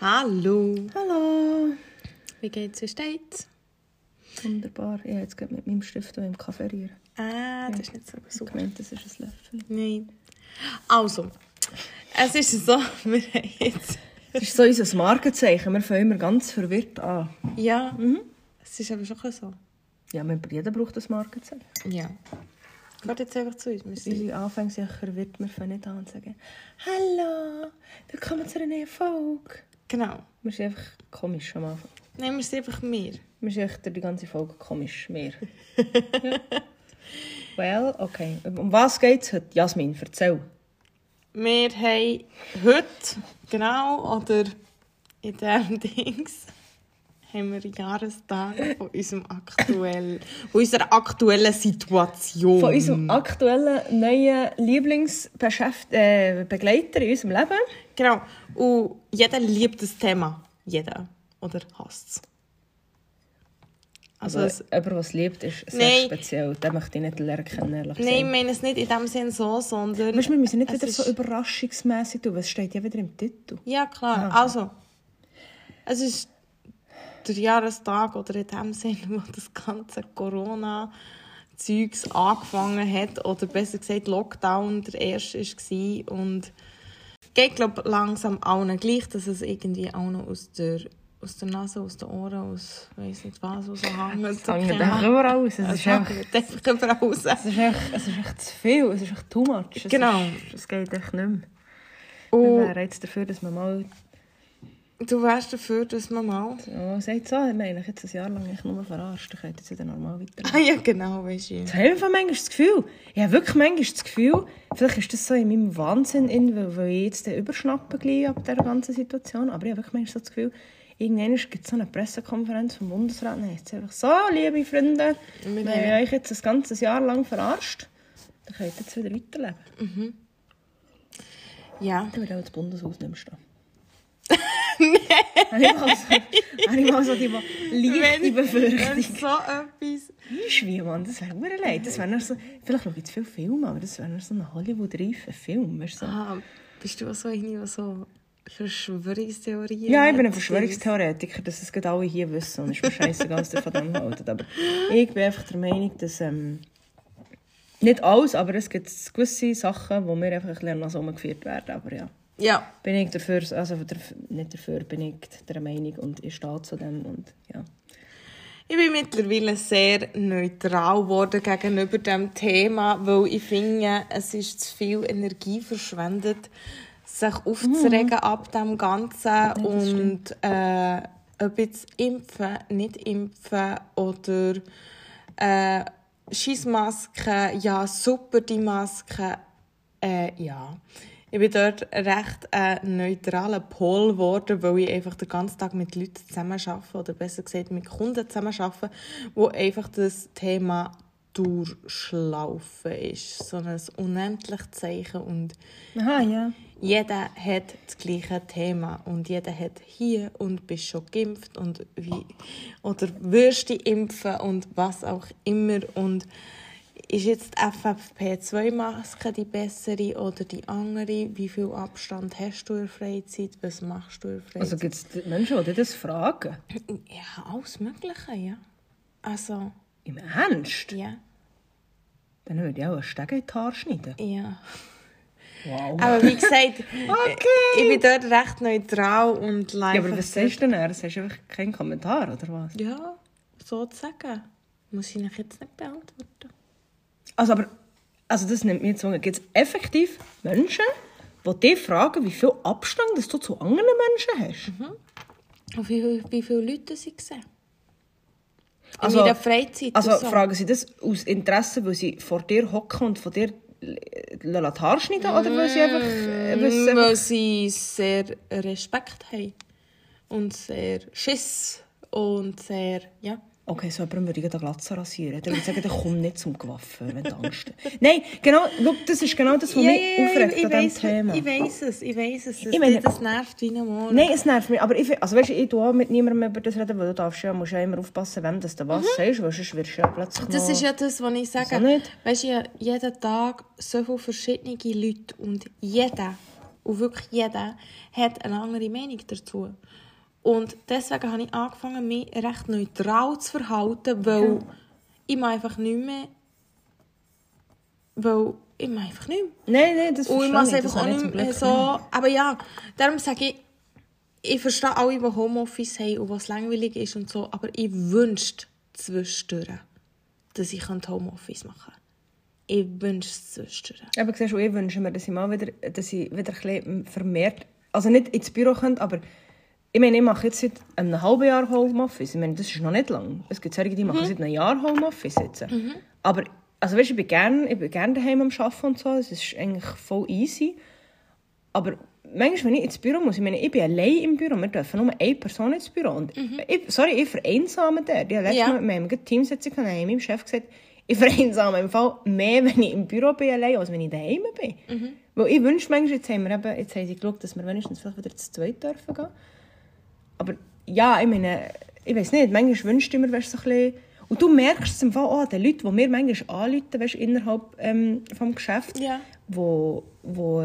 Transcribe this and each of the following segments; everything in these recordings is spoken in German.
Hallo. Hallo. Wie geht's? Wie steht's? Wunderbar. Ich habe jetzt mit meinem Stift im Kaffee rieren. Ah, das ist nicht so Ich super. gemeint, das ist ein Löffel. Nein. Also, es ist so, wir haben jetzt... Das ist so unser Markenzeichen. Wir fangen immer ganz verwirrt an. Ja, es ist aber schon so. Ja, man- jeder braucht ein Markenzeichen. Ja. Geht jetzt einfach zu uns. Wir Unsere Anfänge sind verwirrt. Wir fangen nicht an und sagen «Hallo, willkommen zu einer neuen Folge». Genau. Wir sind einfach komisch am Anfang. Nein, wir sind einfach wir. Wir sind echt die ganze Folge komisch. Wir. ja. Well, okay. Um was geht es heute? Jasmin, erzähl. Wir haben heute, genau, oder in diesem Dings, haben wir Jahrestag von, unserem aktuell, von unserer aktuellen Situation. Von unserem aktuellen neuen Lieblingsbegleiter äh, in unserem Leben. Genau. Und jeder liebt das Thema. Jeder. Oder hasst es. Also, Also, jemand, es liebt, ist sehr Nein. speziell. Den möchte ich nicht lernen kennen, ehrlich nein, ich meine es nicht in dem Sinn so, sondern... Weißt, wir müssen nicht wieder ist- so überraschungsmässig tun, weil es steht ja wieder im Titel. Ja, klar. Ah. Also, es ist der Jahrestag oder in dem Sinn, wo das ganze Corona-Zeugs angefangen hat. Oder besser gesagt, Lockdown der erste war. Und geht, glaube langsam allen gleich, dass es irgendwie auch noch aus der, aus der Nase, aus den Ohren, aus weiss nicht was, raushängt. Es hängt einfach überall raus. Es Es ist einfach, hängt einfach überall raus. es ist echt, es ist echt zu viel. Es ist echt too much. Es Genau. Ist, es geht echt nicht mehr. Wir Und wären jetzt dafür, dass man mal... du wärst dafür, dass man mal... Ja, sagt so, wir haben jetzt ein Jahr lang echt nur verarscht. Dann könnt ihr wieder normal weiterleben. Ah ja, genau, weißt du. Ich habe einfach manchmal das Gefühl, ich habe wirklich manchmal das Gefühl, vielleicht ist das so in meinem Wahnsinn, in, weil, weil ich jetzt überschnappe gleich ab dieser ganzen Situation, aber ich habe wirklich manchmal so das Gefühl, irgendwann gibt es so eine Pressekonferenz vom Bundesrat, und dann heisst es einfach so, liebe Freunde, Wir haben- euch jetzt ein ganzes Jahr lang verarscht, dann könnt ihr jetzt wieder weiterleben. Ja. Dann wird auch das Bundeshaus nicht mehr stehen. Habe ich habe so die leichte Befürchtung. wenn so etwas... Ist wie, Mann, das wäre mir leid. Das wäre so, vielleicht schaue ich zu viele Filme, aber das wäre so ein Hollywood-reifer Film. So. Ah, bist du auch so eine, die so Verschwörungstheorien Ja, ich bin ein? Verschwörungstheoretiker, dass es gerade alle hier wissen. Und es ist mir scheißegal, was ihr von dem haltet. Aber ich bin einfach der Meinung, dass... Ähm, nicht alles, aber es gibt gewisse Sachen, wo mir einfach ein bisschen geführt werden. Aber ja, Ja. bin ich dafür, also nicht dafür, bin ich der Meinung und ich stehe zu dem. Und, ja. Ich bin mittlerweile sehr neutral geworden gegenüber dem Thema, weil ich finde, es ist zu viel Energie verschwendet, sich aufzuregen ab dem Ganzen und äh, ob jetzt impfen, nicht impfen oder äh, Schissmaske, ja super die Maske, äh, ja. Ich bin dort recht äh, neutraler Pol geworden, weil ich einfach den ganzen Tag mit Leuten zusammenarbeite, oder besser gesagt mit Kunden zusammenarbeite, wo einfach das Thema durchschlaufen ist. So ein unendliches Zeichen und Aha, ja. jeder hat das gleiche Thema und jeder hat hier und bist schon geimpft und wie oder wirst du impfen und was auch immer und ist jetzt die FFP2-Maske die bessere oder die andere? Wie viel Abstand hast du in der Freizeit? Was machst du in der Freizeit? Also gibt es Menschen, die das fragen? ja, alles Mögliche, ja. Also, Im Ernst? ja, Dann würde ich auch einen Steg in die Haare schneiden. ja. Wow. Aber wie gesagt, Okay. ich bin dort recht neutral und live. Ja, aber was sagst du denn? dann? Sagst du einfach keinen Kommentar, oder was? Ja, sozusagen. Muss ich jetzt nicht beantworten. Also, aber, also das nimmt jetzt Wunder. Gibt es effektiv Menschen, die dich fragen, wie viel Abstand dass du zu anderen Menschen hast? Und wie, wie viele Leute sie sehen? Also- in ihrer Freizeit. Also so. fragen sie das aus Interesse, weil sie vor dir hocken und von dir die Haare schneiden, oder weil sie einfach... äh, weil sie einfach Weil sie sehr Respekt haben. Und sehr Schiss. Und sehr, ja. Okay, so jemand würde ich den Glatze rasieren. Dann würde ich sagen, der kommt nicht zum Coiffeur, wenn du Angst hast. Nein, genau, schau, das ist genau das, was mich aufregt ich, an diesem Thema. ich weiss es, ich weiss es. Das, Ich meine- das nervt wie Morgen. Nein, es nervt mich. Aber ich, also weißt, du, ich tue auch mit niemandem über das reden, weil du darfst ja, musst ja immer aufpassen, wem das du was sagst, weil sonst wirst du ja plötzlich Das ist ja das, was ich sage. So? Weißt du, ja, jeden Tag so viele verschiedene Leute und jeder Und wirklich jeder hat eine andere Meinung dazu. Und deswegen habe ich angefangen, mich recht neutral zu verhalten, weil ich mache einfach nicht mehr... Weil ich mache einfach nicht mehr. Nein, nein, das Und ich verstehe mache es ich. Einfach auch ich nicht mehr so. Aber ja, darum sage ich, ich verstehe alle, die Homeoffice haben und was langweilig ist und so, aber ich wünschte zwischendurch, dass ich Homeoffice machen kann. Ich wünschte es zwischendurch. Aber siehst du, ich wünsche mir, dass ich mal wieder, dass ich wieder ein bisschen vermehrt, also nicht ins Büro könnte, aber ich meine, ich mache jetzt seit einem halben Jahr Homeoffice. Ich meine, das ist noch nicht lang. Es gibt solche, die machen seit einem Jahr Homeoffice jetzt. Aber, also weißt, ich bin gerne, ich gerne daheim am Arbeiten und so. Es ist eigentlich voll easy. Aber manchmal, wenn ich ins Büro muss, ich meine, ich bin allein im Büro, wir dürfen nur eine Person ins Büro. Und ich, sorry, ich vereinsame der. Die letztes Ja. Mal, haben eine Teamsitzung habe ich meinem Chef gesagt, ich vereinsame im Fall mehr, wenn ich im Büro bin allein, als wenn ich daheim bin. Weil ich wünsche manchmal, jetzt haben, wir eben, jetzt haben sie geschaut, dass wir wenigstens vielleicht wieder zu zweit dürfen gehen. Aber ja, ich meine, ich weiß nicht, manchmal wünschte ich mir, weißt, so ein bisschen... Und du merkst es im Fall auch an den Leuten, die mir manchmal anrufen, weißt, innerhalb ähm, vom Geschäft, Ja. wo, wo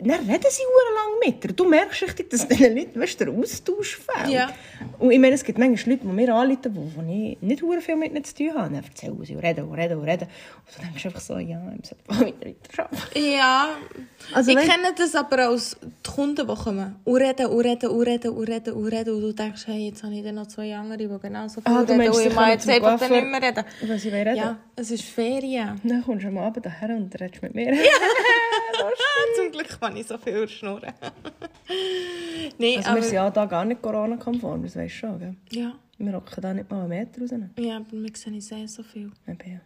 dann reden sie lang mit dir. Du merkst richtig, dass diesen Leuten weißt, der Austausch fehlt. Ja. Und ich meine, es gibt manchmal Leute, die mir anrufen, wo, wo ich nicht hure viel mit ihnen zu tun habe. Dann erzählen sie und reden und reden und reden. Und du denkst einfach so, ja, ich sollte mal wieder weiterarbeiten. Ja, Also ich wenn- kenne das aber als die Kunden, die kommen und reden und reden und reden und reden und reden und du denkst, hey, jetzt habe ich dann noch zwei andere, die genauso viel Ah, reden meinst, und ich kommen jetzt einfach dann nicht mehr reden. weil sie wollen reden? Ja, es ist Ferien. Dann kommst du am Abend daher und redest mit mir. Zum Glück kann ich so viel schnurren. Nein, Also aber... wir sind ja da gar nicht Corona-konform, das weisst du schon, gell? Ja, Wir rocken da nicht mal einen Meter raus. ja, aber wir sehen sehr so viel. Eben, ja.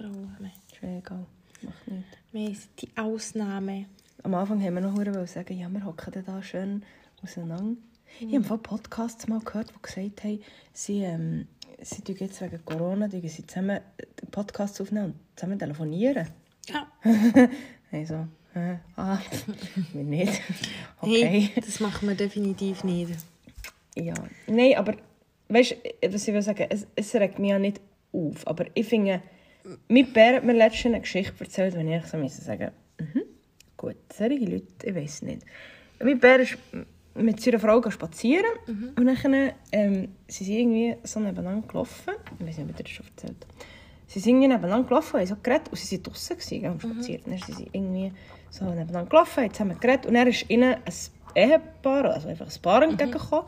Rolle mehr. Ist egal. Macht nichts. Wir sind die Ausnahme. Am Anfang haben wir noch sagen, ja, wir hocken da schön auseinander. Ich habe von Podcasts mal gehört, die gesagt haben, sie, ähm, sie tun jetzt wegen Corona sie zusammen den Podcast aufnehmen und zusammen telefonieren. Ja. Also, äh, ah, wir nicht. Hey, Okay. das machen wir definitiv nicht. Ja. Nein, aber weißt du, was ich will sagen, es, es regt mich ja nicht auf. Aber ich finde, mein Bär hat mir letztens eine Geschichte erzählt, wenn ich so müssen sagen mhm, gut, solche Leute, ich weiß nicht. Mein Bär ist mit seiner Frau spazieren und dann ähm, sie sind irgendwie so nebeneinander gelaufen. Ich weiß nicht, ob ich das schon erzählt habe. Sie sind irgendwie nebeneinander gelaufen, haben so geredet und sie waren draußen gewesen, und spaziert. Dann sind sie irgendwie so nebeneinander gelaufen, haben zusammen geredet und dann ist ihnen ein Ehepaar, also einfach ein Paar entgegengekommen.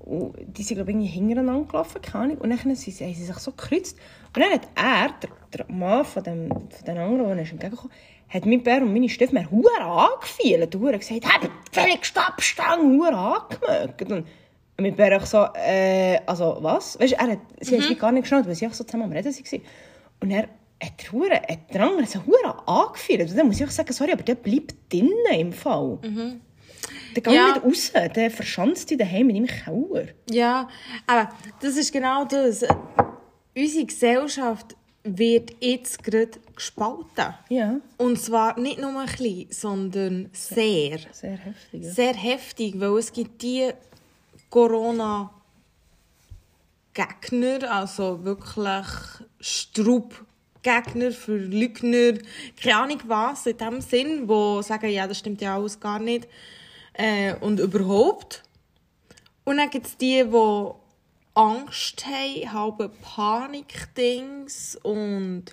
Und die sind, glaube ich, irgendwie hintereinander gelaufen, keine Ahnung. Und dann sind sie, haben sie sich so gekreuzt. Und dann hat er, der, der Mann von dem, von den anderen, der ist entgegengekommen, hat mein Bär und meine Stiefmutter hure angefielt. Und hure gesagt, habt völlig Stabstange, hure angemögt. Und mein Bär auch so, äh, also was? Weißt du, er hat, sie haben es wie gar nicht geschnallt, weil sie auch so zusammen am Reden waren. Und er hat hure, hat der andere so hure angefielt. Und dann muss ich auch sagen, sorry, aber der bleibt drinnen im Fall. Der geht Ja. nicht raus, der verschanzt dich daheim in deinem Keller. Ja, aber das ist genau das. Unsere Gesellschaft wird jetzt gerade gespalten. Ja, Und zwar nicht nur ein bisschen, sondern sehr. sehr heftig. Ja. Sehr heftig, weil es gibt die Corona-Gegner, also wirklich Strub-Gegner, Verleugner, keine Ahnung was, in dem Sinn, die sagen, ja, das stimmt ja alles gar nicht. Äh, und überhaupt. Und dann gibt es die, die Angst haben, haben Panikdings und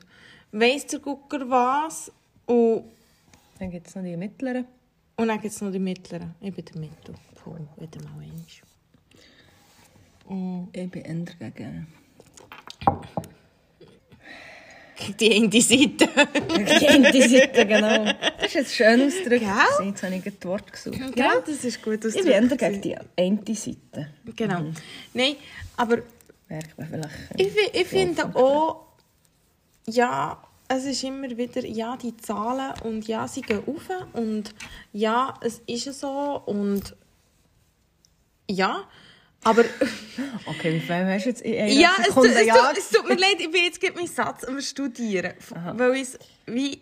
weiss der Gucker was. Und Dann gibt es noch die mittleren. und dann gibt es noch die mittleren. Ich bin der Mittel. Puh, wieder mal eins. Ich bin eher gegen... Die eine Seite. Gegen die Seite, genau. Das ist jetzt schön ausgedrückt. Gell? Jetzt habe ich ein Wort gesucht. Ja, das ist gut Ich bin gegen die eine Seite. Genau. Nein, aber Merkt man vielleicht. ich, ich finde auch, ja, es ist immer wieder, ja, die Zahlen und ja, sie gehen rauf und ja, es ist so und ja, aber Okay, wie viel hast du jetzt in einer ja, es, Sekunde es, ja tut, es tut mir leid, ich bin jetzt gerade meinen Satz am Studieren, weil ich es wie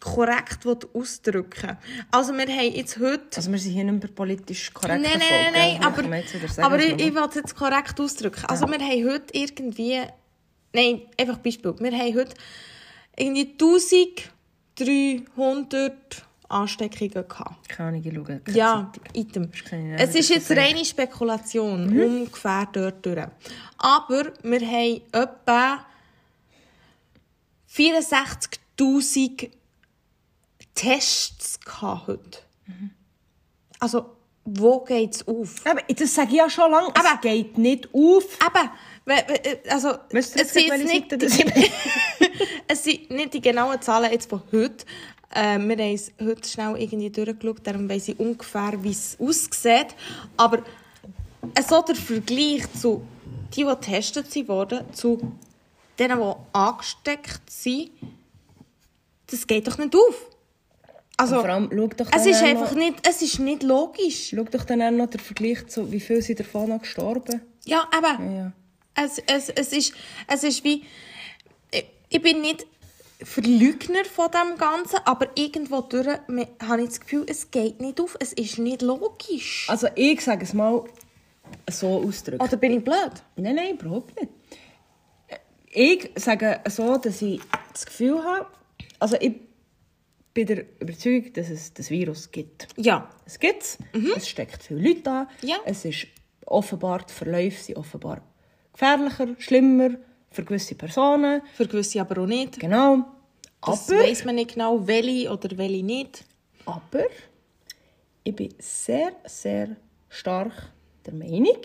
korrekt ausdrücken. Also wir haben jetzt heute Also wir sind hier nicht mehr politisch korrekt Nein, nein, nein, nein, aber, aber, aber ich, ich will. es jetzt korrekt ausdrücken. Also wir haben heute irgendwie, nein, einfach Beispiel, wir haben heute irgendwie 1300 Ansteckungen gehabt. Keine Ahnung, ich schaue keine Ja, item. Es ist jetzt reine Spekulation, ungefähr dort durch. Aber wir haben etwa 64'000 Tests gehabt heute. Also, wo geht es auf? Aber das sage ich ja schon lange. Aber- es geht nicht auf. We- we- also, es sind, nicht, ist? es sind nicht die genauen Zahlen jetzt von heute. Äh, wir haben es heute schnell irgendwie durchgeschaut, darum weiss ich ungefähr, wie es aussieht. Aber so der Vergleich zu die, die getestet wurden, zu denen, die angesteckt sind, das geht doch nicht auf. Also, Und vor allem, schau doch es ist einfach noch, nicht, es ist nicht logisch. Schau doch dann auch noch den Vergleich zu, wie viele sind davon noch gestorben. Ja, eben. Ja. Es, es, es, ist, es ist wie. Ich, ich bin nicht Verleugner von dem Ganzen, aber irgendwo durch habe ich das Gefühl, es geht nicht auf. Es ist nicht logisch. Also ich sage es mal so ausdrücken. Oder bin ich blöd? Nein, nein, überhaupt nicht. Ich sage so, dass ich das Gefühl habe, also ich bin der Überzeugung, dass es das Virus gibt. Ja. Es gibt es, es steckt viele Leute an, Ja. es ist offenbar, die Verläufe sind offenbar gefährlicher, schlimmer für gewisse Personen, Für gewisse aber auch nicht. genau. Das aber, weiss man nicht genau, welche oder welche nicht. aber ich bin sehr, sehr stark der Meinung,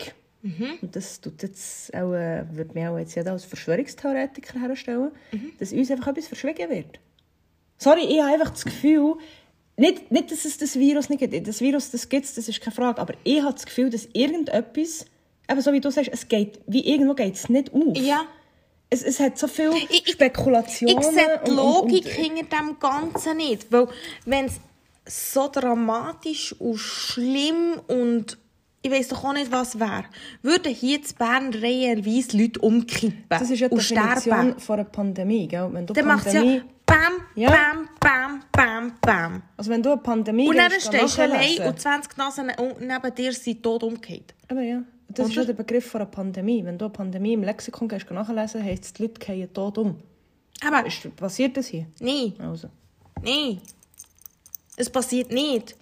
und das tut jetzt auch, äh, würde mich auch jetzt jeder als Verschwörungstheoretiker herstellen, dass uns einfach etwas verschwiegen wird. Sorry, ich habe einfach das Gefühl, nicht, nicht, dass es das Virus nicht gibt. Das Virus, das gibt es, das ist keine Frage. Aber ich habe das Gefühl, dass irgendetwas, eben so wie du sagst, es geht, wie irgendwo geht es nicht auf. Ja. Es, es hat so viele Ich- ich- Spekulationen. Ich sehe die und- und- Logik und- hinter dem Ganzen nicht. Weil, wenn es so dramatisch und schlimm und ich weiß doch auch nicht, was wäre, würden hier in Bern reihenweise Leute umkippen Das ist ja die und Definition von einer Pandemie. Gell? Wenn du Dann macht es ja Pandemie, bam, Ja. bam, bam, bam, bam. also wenn du eine Pandemie Und dann gehst, stehst du allein und 20 Nasen neben dir sind tot umgekehrt. Aber ja, das ist Oder? ja der Begriff von einer Pandemie. Wenn du eine Pandemie im Lexikon gehst, nachlesen, heisst es, die Leute fallen tot um. Aber Ist, passiert das hier? nein, Also. nein. Es passiert nicht.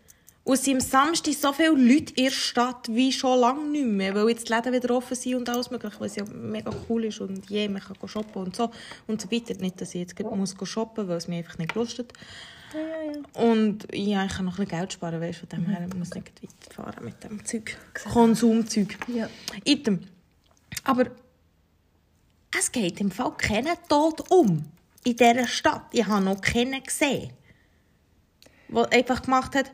Und es sind am Samstag so viele Leute in der Stadt wie schon lange nicht mehr, weil jetzt die Läden wieder offen sind und alles mögliche, was ja mega cool ist und je, man kann shoppen und so und so weiter. Nicht, dass ich jetzt muss shoppen weil es mir einfach nicht gelustet. Ja, ja, ja. Und ja, ich kann noch ein bisschen Geld sparen, weißt von dem her ich muss nicht weiterfahren mit dem Zeug. Konsumzeug. Ja. Item. Aber es geht im Fall keinen Tod um in dieser Stadt. Ich habe noch keinen gesehen, der einfach gemacht hat,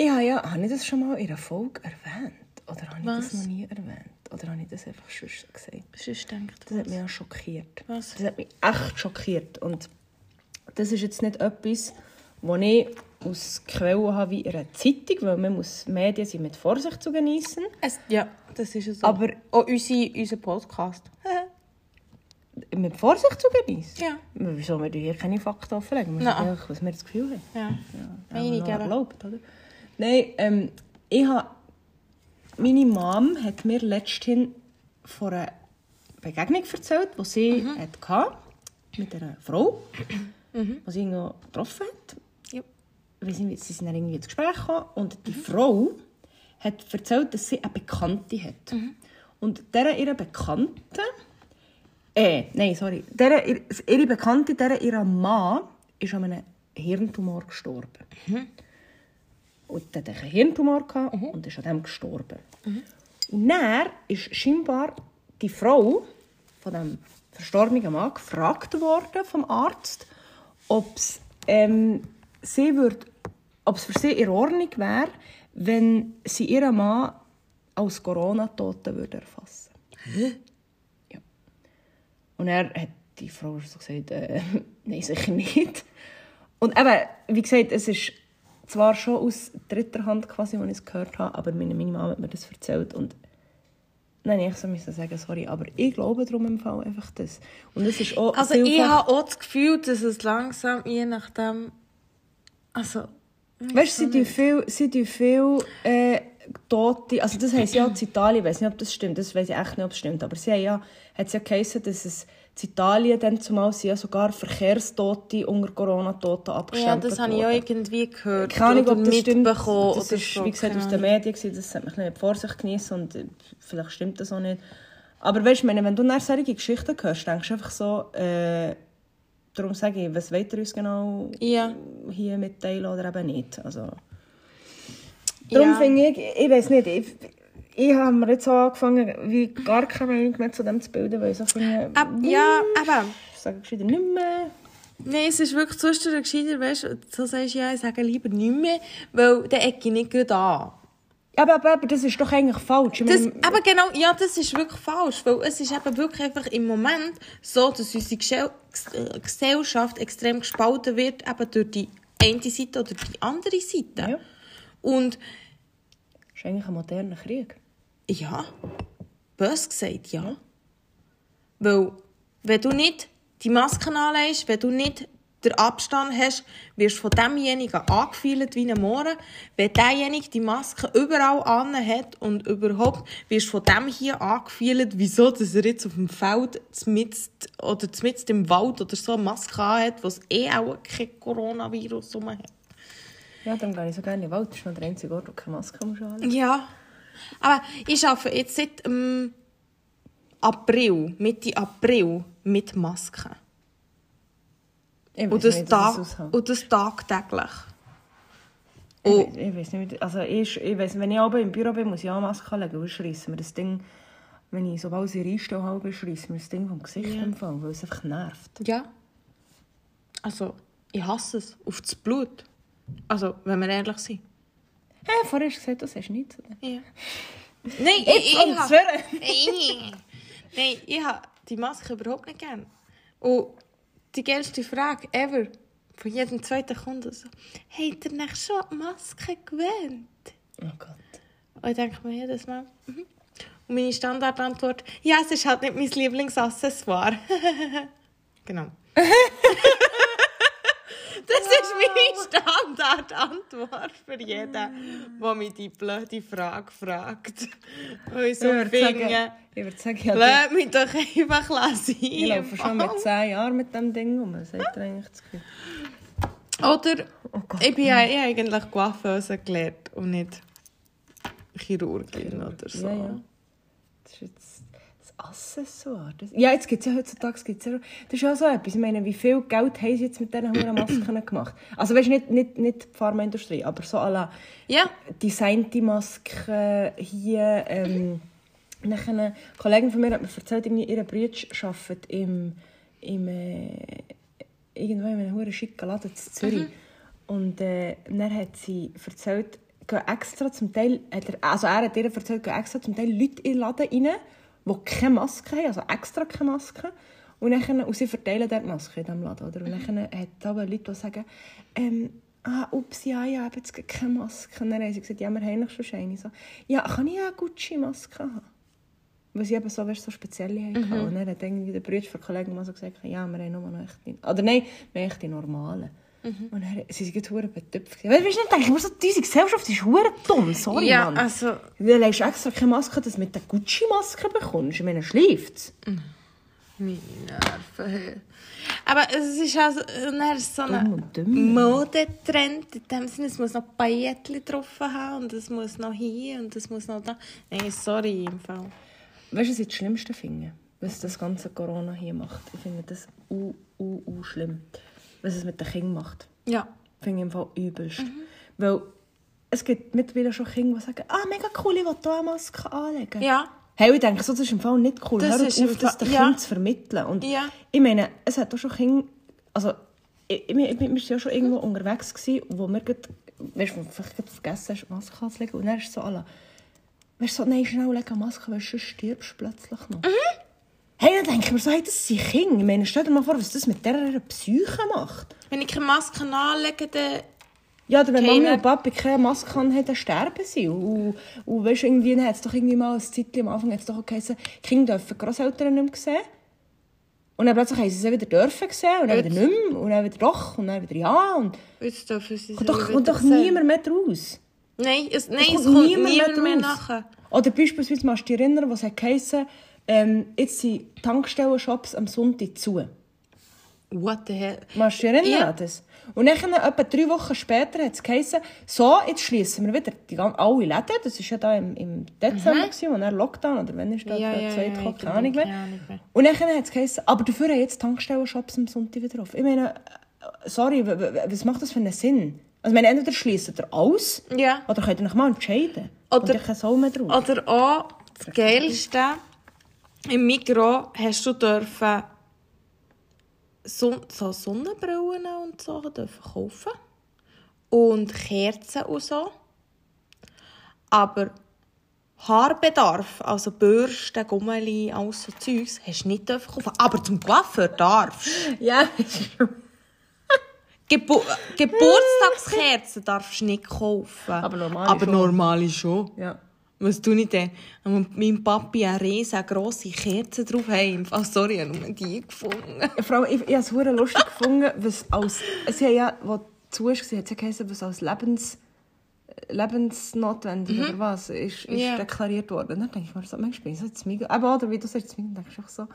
Ich habe ja, habe ich das schon mal in einer Folge erwähnt? Oder habe ich Was? das noch nie erwähnt? Oder habe ich das einfach schon gesagt? sonst denkt Das hat mich auch schockiert. Was? Das hat mich echt schockiert. Und das ist jetzt nicht etwas, das ich aus Quellen habe wie in einer Zeitung, weil man muss Medien sind mit Vorsicht zu genießen. Ja, das ist es so. Aber- auch unsere, unser Podcast. Mit Vorsicht zu genießen? Ja. Wieso wir hier keine Fakten offenlegen? Wir einfach, was wir das Gefühl haben. ja. Ja, geben. erlaubt, oder? Nein, ähm, ich habe... Meine Mom hat mir letztens von einer Begegnung erzählt, die sie hatte mit einer Frau, die sie irgendwo getroffen hat. Ja. Wir sind, sie sind dann irgendwie ins Gespräch gekommen und die Frau hat erzählt, dass sie eine Bekannte hat. Und dieser ihre Bekannte... Äh, nein, sorry. Der, ihre Bekannte, der ihre Mann, ist an einem Hirntumor gestorben. Und der hatte einen Hirntumor gehabt und ist an dem gestorben. Und dann ist scheinbar die Frau von dem verstorbenen Mann gefragt worden vom Arzt, ob es ähm, sie würd, für sie in Ordnung wäre, wenn sie ihren Mann als Corona-Toten würde erfassen. Ja. Und er hat die Frau so gesagt, äh, nein, sicher nicht. Und eben, wie gesagt, es ist zwar schon aus dritter Hand, quasi, als ich es gehört habe, aber meine, meine Mama hat mir das erzählt und Nein, ich so müssen sagen, sorry, aber ich glaube darum im Fall einfach das. Und es ist auch Also ich habe auch das Gefühl, dass es langsam, je nachdem... Also... Weißt du, sie viel, sie tun viel äh, Tote, also das heisst ja in Italien, ich weiß nicht, ob das stimmt, das weiß ich echt nicht, ob es stimmt, aber sie haben ja, hat es ja geheißen, dass es in Italien dann zumal sind ja sogar Verkehrstote unter Corona-Toten Ja, abgestempelt das habe ich auch irgendwie gehört. keine Ahnung, ob das stimmt. mitbekommen Das ist, so, wie gesagt, aus den. Medien gewesen. Das sollte man ein bisschen Vorsicht genießen und äh, vielleicht stimmt das auch nicht. Aber weißt meine, wenn du nach solche Geschichten hörst, denkst du einfach so, äh, darum sage ich, was wollt ihr uns genau Ja. hier mitteilen oder eben nicht. Also, darum Ja. finde ich, ich weiß nicht, ich, ich habe mir jetzt angefangen, wie gar keine Meinung mehr zu dem zu bilden, weil ich so finde, Ab, ja, aber... ich sage gescheiter nicht mehr. Nein, es ist wirklich sonst gescheiter, weißt du, so sagst du ja, ich sage lieber nicht mehr, weil dann ecke ich nicht gut an. Aber, aber, aber das ist doch eigentlich falsch. Ich Das, aber genau, ja, das ist wirklich falsch, weil es ist eben wirklich einfach im Moment so, dass unsere äh, Gesellschaft extrem gespalten wird, eben durch die eine Seite oder die andere Seite. Ja. Und das ist eigentlich ein moderner Krieg. Ja, bös gesagt, ja. Weil, wenn du nicht die Masken anlegst, wenn du nicht den Abstand hast, wirst du von demjenigen angefühlt wie ein Mohren. Wenn derjenige die Maske überall an hat und überhaupt, wirst du von dem hier angefühlt, wieso dass er jetzt auf dem Feld zmitzt, oder zmitzt im Wald oder so eine Maske anhat, wo es eh auch kein Coronavirus rum hat. Ja, dann gehe ich so gerne in den Wald. Das ist noch der einzige Ort, wo keine Maske musst anlegen Ja, aber ich arbeite jetzt seit ähm, April, Mitte April mit Masken. Ich Und das, nicht, Tag, ich und das tagtäglich. Ich, Und, weiss- ich weiß nicht, also ich, ich weiss, wenn ich oben im Büro bin, muss ich auch eine Maske anlegen, weil schreissen mir das Ding, wenn ich sobald ich reinstehe, habe, schreissen mir das Ding vom Gesicht Ja. empfangen, weil es einfach nervt. ja. Also, ich hasse es. Auf das Blut. Also, wenn wir ehrlich sind. Hey, vorher hast du gesagt, das hast du nicht. oder? Ja. Nein, ich, ich. Nein, Nein, ich habe die Maske überhaupt nicht gern. Und die geilste Frage ever von jedem zweiten Kunden so, habt ihr nicht schon die Maske gewöhnt? Oh Gott. Und ich denke mir jedes Mal, mhm. Und meine Standardantwort, ja, es ist halt nicht mein Lieblingsaccessoire. genau. das ist meine Standardantwort für jeden, der mich die blöde Frage fragt. Und ich so Ich würde sagen, finde, ich würde sagen, ja, lass mich doch einfach lassen. ich laufe schon mit 10 Jahren mit dem Ding um. Was hat er eigentlich das Gefühl? Oder Oh Gott. ich bin ja eh eigentlich Coiffeuse gelernt und nicht Chirurgin oder so. Ja, ja. Das ist jetzt Accessoire. Das, ja, jetzt gibt es ja heutzutage, gibt's ja, das ist ja so etwas. Ich meine, wie viel Geld haben sie jetzt mit diesen hohen Masken gemacht? Also weißt nicht, nicht, nicht die Pharmaindustrie, aber so alle Ja, designte Masken hier. Ähm, nachher eine Kollegin von mir hat mir erzählt, ihre Bruder arbeitet im, im äh, irgendwo in einem hohen schicken Laden in Zürich. Und äh, dann hat sie erzählt, gehen extra zum Teil, hat er, also er hat ihr erzählt, gehen extra zum Teil Leute in den Laden rein, die keine Maske haben, also extra keine Maske. Und, dann, und sie verteilen dort Masken in diesem Laden. Oder? Und dann hat es aber Leute, die sagen, ähm, ah, ups, ja, ich habe jetzt keine Maske. Und dann haben sie gesagt, ja, wir haben eigentlich schon eine. So, ja, kann ich eine Gucci-Maske haben? Weil sie eben so, weißt, so spezielle hatten. Mhm. Und dann hat irgendwie der Bruder von Kollegen mal so gesagt, ja, wir haben nur noch echte. Oder nein, wir haben echte normale. Mhm. Und dann sie sind gerade betüpft. Weißt du, weißt du, ich denke, so, diese Gesellschaft ist hure dumm, sorry, ja Mann. also... Du legst extra keine Maske, dass du mit der Gucci-Maske bekommst. Ich meine, schläft Meine Nerven. Aber es ist also dann so ein. Modetrend. In dem Sinne, es muss noch Paillettchen drauf haben und es muss noch hier und es muss noch da. Nein, sorry im Fall. Weißt du, was ich das Schlimmste finde? Was das ganze Corona hier macht? Ich finde das u, u, u schlimm. Was es mit den Kindern macht. Ja. Finde ich im Fall übelst. Weil es gibt mittlerweile schon Kinder, die sagen, ah, mega cool, ich will hier eine Maske anlegen. Ja. Hey, ich denke, so, das ist im Fall nicht cool. Das Hört ist auf, das den ja. Kindern zu vermitteln. Und Ja. ich meine, es hat auch schon Kinder, also ich, ich, ich, wir waren ja schon irgendwo unterwegs, gewesen, wo wir gerade, weißt du, vielleicht vergessen hast, Maske anzulegen. Und dann ist es so alle, weißt du, so, nein, schnell leg eine Maske, weil sonst stirbst du plötzlich noch. Hey, dann denke ich mir so, hey, das sind Kinder. Ich meine, stell dir mal vor, was das mit dieser Psyche macht. Wenn ich keine Maske anlege, dann... Ja, oder wenn Keine- Mami und Papi keine Maske haben, dann sterben sie. Und, und weißt, irgendwie dann hat es doch irgendwie mal ein Zeitchen am Anfang hat's doch geheißen, Kinder dürfen die Grosseltern nicht mehr sehen. Und dann plötzlich haben sie sie wieder dürfen sehen und dann wieder nicht mehr. Und dann wieder doch und dann wieder ja. Und Jetzt dürfen sie kommt doch, kommt doch niemand mehr raus. Nein, es, nein, Es es kommt kommt niemand niemand, mehr mehr nachher. Oder beispielsweise, machst du dich erinnern, was hat geheißen, ähm, jetzt sind Tankstellen-Shops am Sonntag zu. What the hell? Machst du dich erinnern Ja. an das? Und dann, etwa drei Wochen später, hat es geheißen, so, jetzt schließen wir wieder die, alle Läden. Das war ja da im, im Dezember, gewesen, und dann Lockdown, oder wenn ist da Ja, der ja, zweite ja, ich keine Ahnung mehr. Und dann hat es geheißen, aber dafür haben jetzt Tankstellen-Shops am Sonntag wieder auf. Ich meine, äh, sorry, was macht das für einen Sinn? Also, ich meine, entweder schließt ihr aus, Ja. oder könnt ihr euch mal entscheiden. Oder- und ich keine Sau mehr drauf. Oder auch das Geilste, im Mikro hast du dürfen Son so Sonnenbrillen und so dürfen kaufen. Und Kerzen und so. Aber Haarbedarf, also Bürsten, Gummeli, alles so Zeugs, hast du nicht dürfen kaufen. Aber zum Coiffeur darfst du. ja, Gebu Geburtstagskerzen darfst du nicht kaufen. Aber normale Aber schon. normale schon. ja. Was tue ich denn? Mein Papi eine riesengroße Kerze drauf hat. Oh, sorry, ich habe nur die gefunden. Vor allem, ich, ich habe es verdammt lustig gefunden, was als, es hat ja, wo zu war, hat es geheißen, was als Lebens, lebensnotwendig oder was, ist, ist Ja. deklariert worden. Und dann denke ich mir so, manchmal bin ich so jetzt mega, aber oder wie du sagst, jetzt denke ich auch so,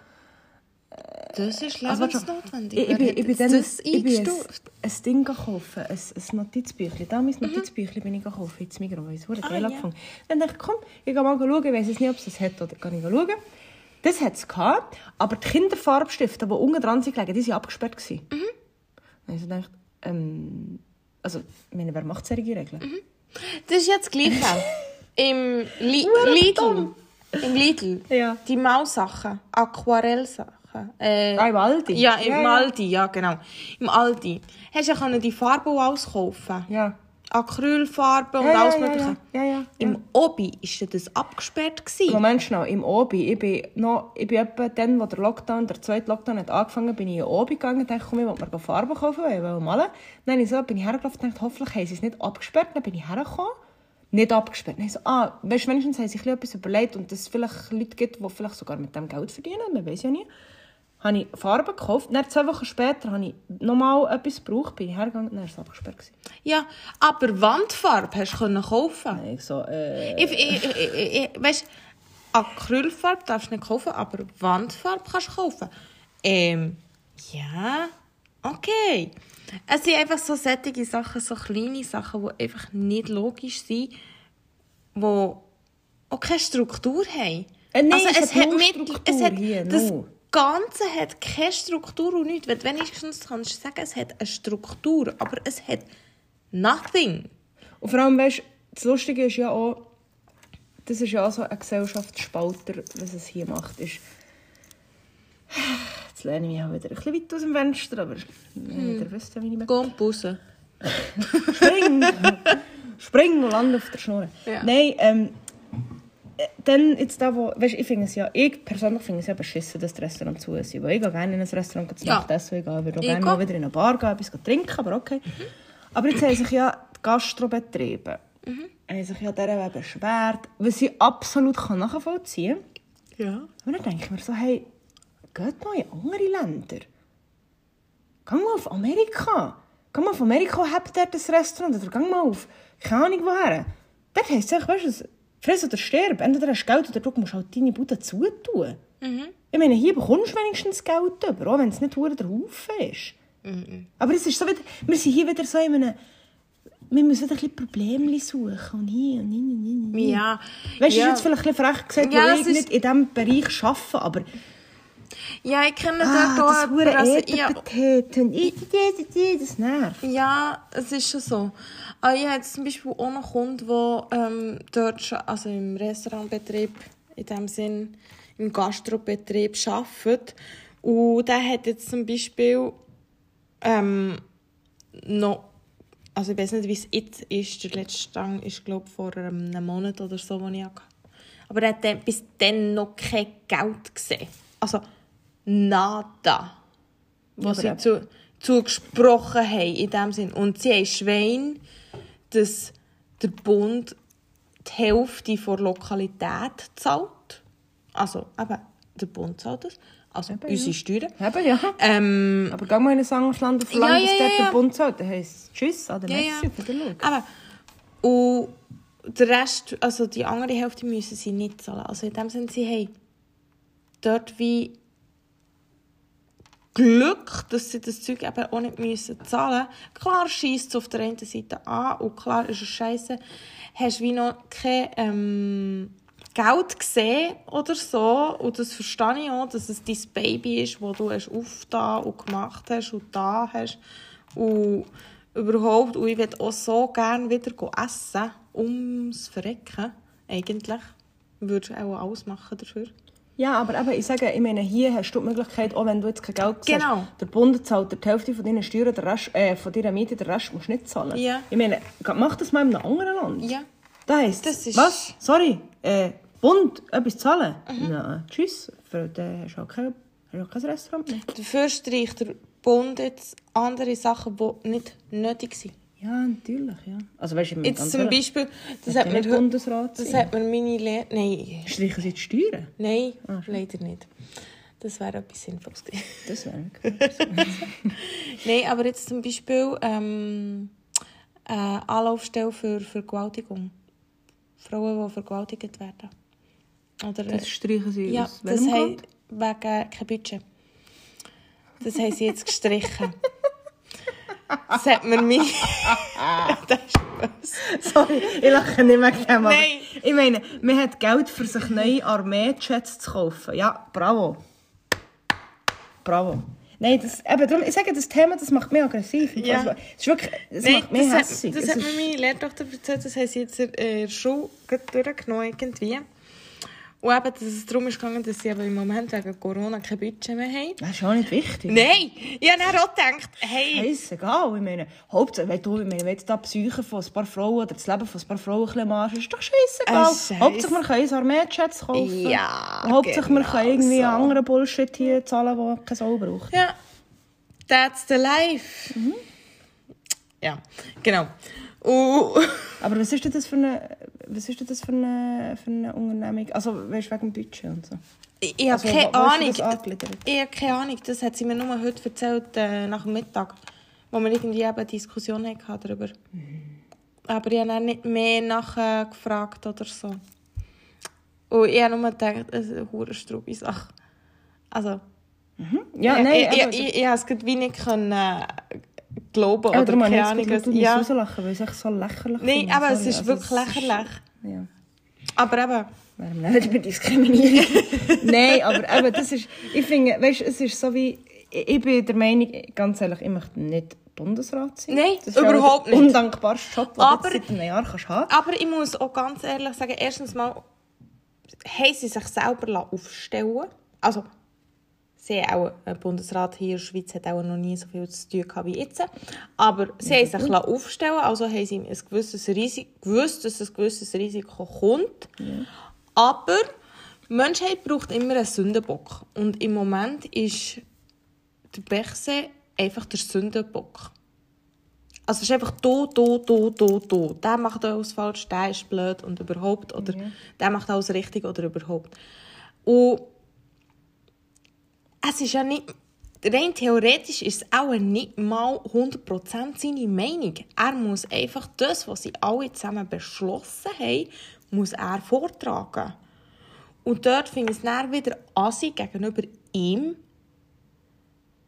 Das ist also, lebensnotwendig. ich, ich, bin, ich bin dann das ich bin ein, Ding gekauft, ein, ein Notizbüchlein. Damals Notizbüchlein bin ich gekauft, jetzt Migros, weil ich es verdammt geil ja. gefunden Dann dachte ich, komm, ich gehe mal schauen, ich weiß nicht, ob es das hat oder kann ich schauen. Das hat es gehabt, aber die Kinderfarbstifte, die unten dran sind gelegen, die waren abgesperrt. gewesen. Dann habe ich gedacht, ähm, also, ich meine, wer macht solche Regeln? Das ist jetzt gleich auch. Im Li Lidl. Im Lidl. Ja. Die Maussachen. Aquarellsachen. Äh, Ah, im Aldi? Ja, im ja. Aldi, ja genau. Im Aldi. Hast du ja die Farbe auch alles kaufen. Ja. Acrylfarbe und Ja, alles mögliche. ja, ja. Im Obi war das abgesperrt. Gewesen. Moment schnell, im Obi, ich bin noch, ich bin etwa dann, wo der Lockdown, der zweite Lockdown hat angefangen, bin ich in Obi gegangen und dachte, komm, ich will mir Farben kaufen, weil ich will malen. Dann bin ich so, bin ich hergelaufen und dachte, hoffentlich haben sie es nicht abgesperrt. Dann bin ich hergekommen, nicht abgesperrt. Dann ich so, ah, weißt, wenigstens haben sie sich etwas überlegt und dass es vielleicht Leute gibt, die vielleicht sogar mit dem Geld verdienen, man weiß ja nie. Habe ich Farben gekauft. Dann zwei Wochen später habe ich nochmal etwas gebraucht, bin ich hergegangen und dann war es abgesperrt. gewesen. Ja, aber Wandfarbe hast du kaufen. Ich so, äh, Ich, ich, ich, ich, weißt, Acrylfarbe darfst du nicht kaufen, aber Wandfarbe kannst du kaufen. Ähm, ja, okay. Es sind einfach so sättige Sachen, so kleine Sachen, die einfach nicht logisch sind, die auch keine Struktur haben. Äh, nein, es hat null mit- Struktur es hat, hier, das. Ganze hat keine Struktur und nichts. Wenn du wenigstens kannst du sagen, es hat eine Struktur, aber es hat nothing. Und vor allem, weißt, das Lustige ist ja auch, das ist ja auch so ein Gesellschaftsspalter, was es hier macht, ist, jetzt lehne ich mich auch wieder ein bisschen weit aus dem Fenster, aber hm. ihr wisst ja, wie ich. Geh und Busse. Spring! Spring und land auf der Schnur. Ja. Nein, ähm, äh, dann jetzt da, wo, weißt, ich finde es ja, ich persönlich finde es ja beschissen, dass das Restaurant zu ist. Weil ich gehe gerne in ein Restaurant zu Ja. Nacht essen, ich gehe würde auch gerne mal wieder in eine Bar gehen, etwas trinken, aber okay. Aber jetzt haben sich ja die Gastrobetriebe haben sich ja dieser beschwert, was ich absolut kann nachvollziehen kann. Ja. Aber dann denke ich mir so, hey, geht mal in andere Länder. Geh mal auf Amerika. Geh mal auf Amerika und hab dort ein Restaurant. Oder geh mal auf, keine Ahnung woher. Dort heisst es, weißt du, friss oder stirb. Entweder hast du Geld oder du musst halt deine Bude zutun. Ich meine, hier bekommst du wenigstens Geld über, auch wenn es nicht der Haufen ist. Aber es ist so wieder, wir sind hier wieder so in einem, wir müssen wieder ein bisschen Probleme suchen. Und hier und hier und hier. Ja. Weißt du, ja. ist jetzt vielleicht ein bisschen frech gesagt, Ja, weil ich ist- nicht in diesem Bereich arbeite, aber Ja, ich kenne ah, dort auch das jemanden, also, ja, Ätherpateten, das nervt. ja, es ist schon so. Aber ich habe jetzt zum Beispiel auch noch Kunden, die ähm, dort schon, also im Restaurantbetrieb, in dem Sinn, im Gastrobetrieb arbeiten. Und der hat jetzt zum Beispiel ähm, noch, also ich weiß nicht, wie es jetzt ist, der letzte Stand ist, glaube ich, vor ähm, einem Monat oder so, den ich hatte. Aber er hat bis dann noch kein Geld gesehen. Also, nada. Was sie zu, zugesprochen haben in dem Sinn. Und sie haben Schwein, dass der Bund die Hälfte der Lokalität zahlt. Also, eben, der Bund zahlt das. Also, unsere Steuern. Eben, ja. Ähm, Aber geh mal in ein anderes Land auf Land, ja, dass ja, ja. der Bund zahlt, dann heisst es Tschüss, oder Ja, Wiedersehen. Aber, und der Rest, also die andere Hälfte müssen sie nicht zahlen. Also in dem Sinne, sie haben dort wie Glück, dass sie das Zeug eben auch nicht müssen zahlen müssen. Klar schießt es auf der einen Seite an und klar ist es scheiße. Hast wie noch kein ähm, Geld gesehen oder so. Und das verstehe ich auch, dass es dein Baby ist, das du hast aufgetan und gemacht hast und da hast. Und überhaupt, und ich würde auch so gerne wieder essen, ums Verrecken, eigentlich. Würdest du auch alles machen dafür? Ja, aber eben, ich sage, ich meine, hier hast du die Möglichkeit, auch wenn du jetzt kein Geld hast, Genau. der Bund zahlt dir die Hälfte von deinen Steuern, der Rest, äh, von deiner Miete, den Rest musst du nicht zahlen. Ja. Ich meine, mach das mal in einem anderen Land. Ja. Das heisst, Das ist- was? Sorry, äh, Bund, etwas zahlen? Mhm. Nein, tschüss. Für, dann hast du auch kein, hast auch kein Restaurant mehr. Dafür streicht der Bund jetzt andere Sachen, die nicht nötig sind. Ja, natürlich, ja. Also weißt du, Jetzt zum Beispiel, das hat ja mir Bundesrat das hat mir meine Lehrer... Nein, Streichen sie die Steuern? nein, leider nicht. Das wäre etwas Sinnvolles gewesen. Das wäre Nein, aber jetzt zum Beispiel ähm, äh, Anlaufstelle für Vergewaltigung. Frauen, die vergewaltigt werden. Oder, Das streichen sie ja, aus das welchem haben, wegen kein Budget. Das haben sie jetzt gestrichen. Das hat mir mein... das ist böse. Sorry, ich lache nicht dem. aber Nein. Ich meine, man hat Geld für sich neue Armeejets zu kaufen. Ja, bravo. Bravo. Nein, das, eben, darum, ich sage, das Thema das macht mich aggressiv. Ja. Also, es ist wirklich, das Nein, macht mich das hat, hässig. das Es hat mir meine Lehrtochter erzählt, das haben sie jetzt in der Schule durchgenommen irgendwie. Und eben, dass es darum ist gegangen, dass sie aber im Moment wegen Corona kein Budget mehr haben. Das ist auch nicht wichtig. Nein! Ich habe dann auch gedacht, hey, Scheissegal. Ich meine, Hauptsache, wenn du, ich meine, wenn da die Psyche von ein paar Frauen oder das Leben von ein paar Frauen ein bisschen ist, doch scheissegal. Äh. Hauptsache, wir können ein Armeejets kaufen. Ja, Hauptsache, wir genau können irgendwie so. anderen Bullshit hier zahlen, der keine Sau braucht. ja, that's the life. Ja, genau. Und Aber was ist denn das für eine, was ist denn das für eine, für eine Unternehmung? Also, weißt du, wegen Budget und so. ich, ich habe Also, keine Ahnung. Ich habe keine Ahnung, das hat sie mir nur heute erzählt, äh, nach dem Mittag, wo wir irgendwie eben eine Diskussion hatten darüber. Aber ich habe dann nicht mehr nachher gefragt oder so. Und ich habe nur gedacht, es ist eine hure Sache. Also, Ja, ich, nein, ich, aber- ich, ich, ich habe es nicht können, äh, glauben Ja, oder ich keine Ahnung. was- du Ja. rauslachen, weil es echt so lächerlich Nein, finde. aber es ist also wirklich ist- lächerlich. Ja. Aber eben, Wären wir nicht über Diskriminierung. Nein, aber eben, das ist, ich finde, weißt, es ist so wie, ich ich bin der Meinung, ganz ehrlich, ich möchte nicht Bundesrat sein. Nein, das ist überhaupt nicht. undankbarste Job, den Aber- du seit einem Jahr kannst haben aber ich muss auch ganz ehrlich sagen, erstens mal haben sie sich selber lassen aufstellen Also, sie auch, ein Bundesrat hier in der Schweiz hat auch noch nie so viel zu tun gehabt wie jetzt. Aber sie haben sich lassen aufstellen also haben sie ein gewisses Risiko, gewusst, dass ein gewisses Risiko kommt. Aber die Menschheit braucht immer einen Sündenbock. Und im Moment ist der Bechse einfach der Sündenbock. Also es ist einfach do, do, do, do, do. Der macht alles falsch, der ist blöd und überhaupt. Oder der macht alles richtig oder überhaupt. Und es ist ja nicht... Rein theoretisch ist es auch nicht mal 100% seine Meinung. Er muss einfach das, was sie alle zusammen beschlossen haben, muss er vortragen. Und dort finde es dann wieder assi gegenüber ihm,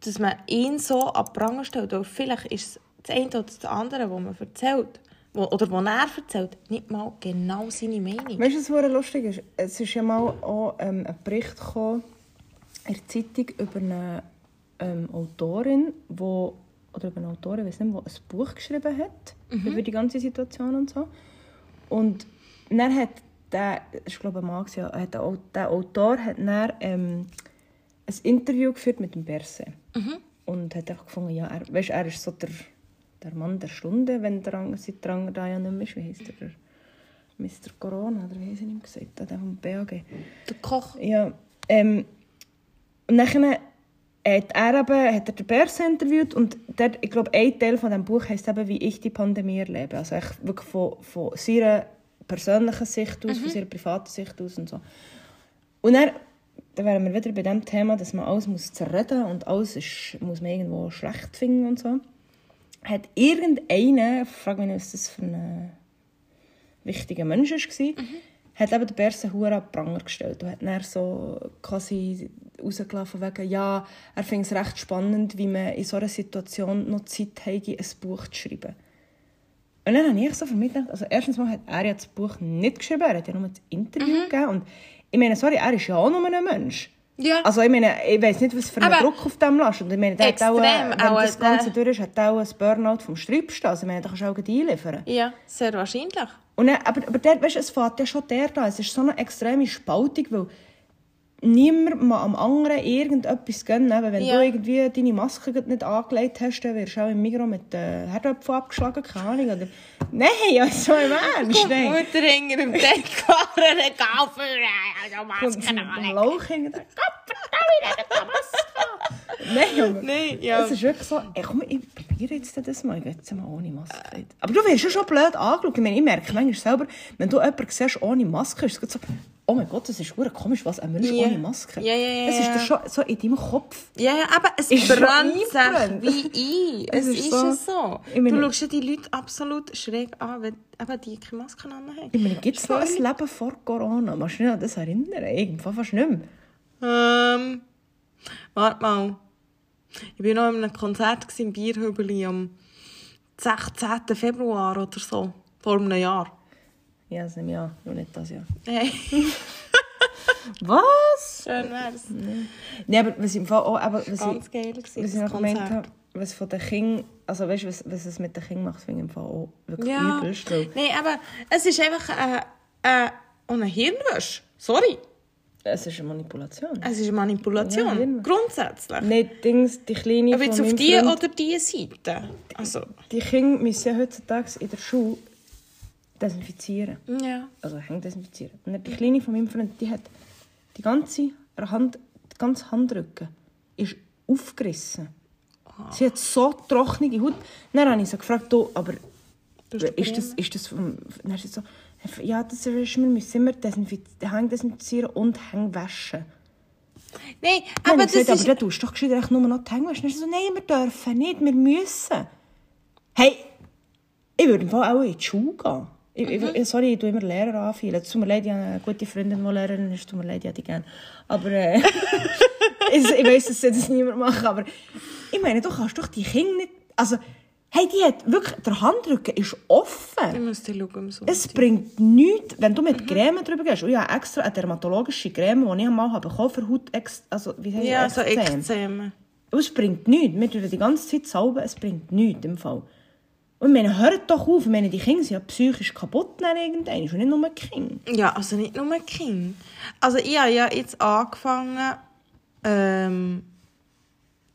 dass man ihn so an Pranger stellt. Weil vielleicht ist es das eine oder das andere, was man erzählt, oder was er erzählt, nicht mal genau seine Meinung. Weißt du, was lustig ist? Es ist ja mal auch ähm, ein Bericht gekommen in der Zeitung über eine ähm, Autorin, wo, oder über eine Autorin, ich weiß nicht, die ein Buch geschrieben hat über die ganze Situation und so. Und dann hat der, ich glaube, ein Mann, ja, hat der, der Autor hat dann, ähm, ein Interview geführt mit dem Berse. Und hat einfach gefunden, ja, er, weißt, er ist so der, der Mann der Stunde, wenn der, Ang- seit der Anger da ja nicht mehr ist. Wie heisst der? Mr. Corona, oder wie haben sie ihn gesagt? Der vom BAG. Der Koch. Ja, ähm, und dann hat er eben, hat er den Bärs interviewt und dort, ich glaube, ein Teil von diesem Buch heisst eben, wie ich die Pandemie erlebe. Also echt wirklich von, von seiner persönlichen Sicht aus, von seiner privaten Sicht aus und so. Und dann, dann wären wir wieder bei dem Thema, dass man alles muss zerreden und alles ist, muss man irgendwo schlecht finden und so. Hat irgendeiner, ich frage mich nicht, was das für ein wichtiger Mensch war, hat eben den Bersen hure an den Pranger gestellt und hat dann so quasi rausgelassen wegen, ja, er findet es recht spannend, wie man in so einer Situation noch Zeit hat, ein Buch zu schreiben. Und dann habe ich so für mich gedacht, also erstens mal hat er ja das Buch nicht geschrieben, er hat ja nur das Interview gegeben und ich meine, sorry, er ist ja auch nur ein Mensch. Ja. Also ich meine, ich weiß nicht, was für einen Aber Druck auf dem lastet. Und ich meine, der hat auch, Extrem, wenn auch das Ganze durch ist, hat auch ein Burnout vom Sträubsten. Also ich meine, da kannst du auch einliefern. Ja, sehr wahrscheinlich. Und dann, aber, aber dort, weißt, es fährt ja schon der da. Es ist so eine extreme Spaltung, weil niemand mal am anderen irgendetwas gönnen. Wenn Ja. du irgendwie deine Maske nicht angelegt hast, dann wirst du auch im Migros mit den Herdöpfen abgeschlagen, keine Ahnung. Oder... Nein, also im Ernst, nein. Mutter hinter dem Deckbaren Regal für also Und Masken dem alle. Lauch hinten dran. Nein, Junge. Nein, ja. Es ist wirklich so, ey, komm, ich probiere jetzt das mal, ich gehe jetzt mal ohne Maske. Aber du wirst ja schon blöd angeschaut. Ich, meine, ich merke manchmal selber, wenn du jemanden siehst ohne Maske, ist es so, oh mein Gott, das ist komisch, was, ein Mensch Ja. ohne Maske. Ja, ja, ja, Es ist schon so in deinem Kopf. Ja, ja, aber es Ist brennt sich wie ein. Es Es ist ist, so- ja so. Du schaust ja die Leute absolut schräg an, wenn eben die keine Masken haben. Ich meine, gibt es noch ein Leben vor Corona? Kannst du dich an das erinnern? Irgendwann fast nicht mehr. Ähm, warte mal. Ich war noch in einem Konzert im Bierhübeli am 16. Februar oder so. Vor einem Jahr. Ja, das nehme ich an, nur nicht das Jahr. Hey, Was? schön wär's. Nein, aber was ich im Fall auch, aber was Ganz ich, geil was ich noch gemeint habe, was von den Kindern, also weißt du, was, was es mit den Kindern macht, finde ich im Fall auch wirklich Ja. übelst. Weil Nein, aber es ist einfach äh, äh, eine Hirnwäsche. Sorry. es ist eine Manipulation. Es ist eine Manipulation. Ja. Grundsätzlich. Nicht Dings, die Kleine Ob jetzt auf die Freund, oder die Seite. Also, die Kinder müssen ja heutzutage in der Schule desinfizieren. ja. Also Hände desinfizieren. Und die Kleine von meinem Freund, die hat die ganze Hand, die ganze Handrücken ist aufgerissen. Sie hat so trockene Haut. Dann habe ich sie gefragt, du, aber Du ist das, ist das vom... Dann ist sie so, ja, das ist, wir müssen immer desinfizieren, Hände desinfizieren und Hände waschen. Nein, Aber, aber das das gesagt, aber ist... dann tust du doch gescheiter echt nur noch die Hände waschen. Dann ist so, nein, wir dürfen nicht, wir müssen. Hey, ich würde im Fall auch in die Schule gehen. Ich, ich, sorry, ich tue immer Lehrer anfühlen. Es tut mir leid, ich habe eine gute Freundin, die Lehrerin ist. Tut mir leid, ich hätte die gerne. Aber äh, ich, ich weiss, dass das niemand machen aber ich meine, du kannst doch die Kinder nicht... Also, hey, die hat wirklich... Der Handrücken ist Ich offen. muss dir schauen, so. Es bringt nichts, wenn du mit Creme drüber gehst. Und ich habe extra eine dermatologische Creme, die ich einmal habe bekommen für Haut... Also, wie heißt Ja, so Ekzem. Ekzeme. Es bringt nichts. Wir tun die ganze Zeit sauber, es bringt nichts im Fall. Und meine, hört doch auf. Meine, die Kinder sind ja psychisch kaputt dann irgendwann. Und nicht nur die Kinder. Ja, also nicht nur Kind. Also ich habe ja jetzt angefangen, ähm,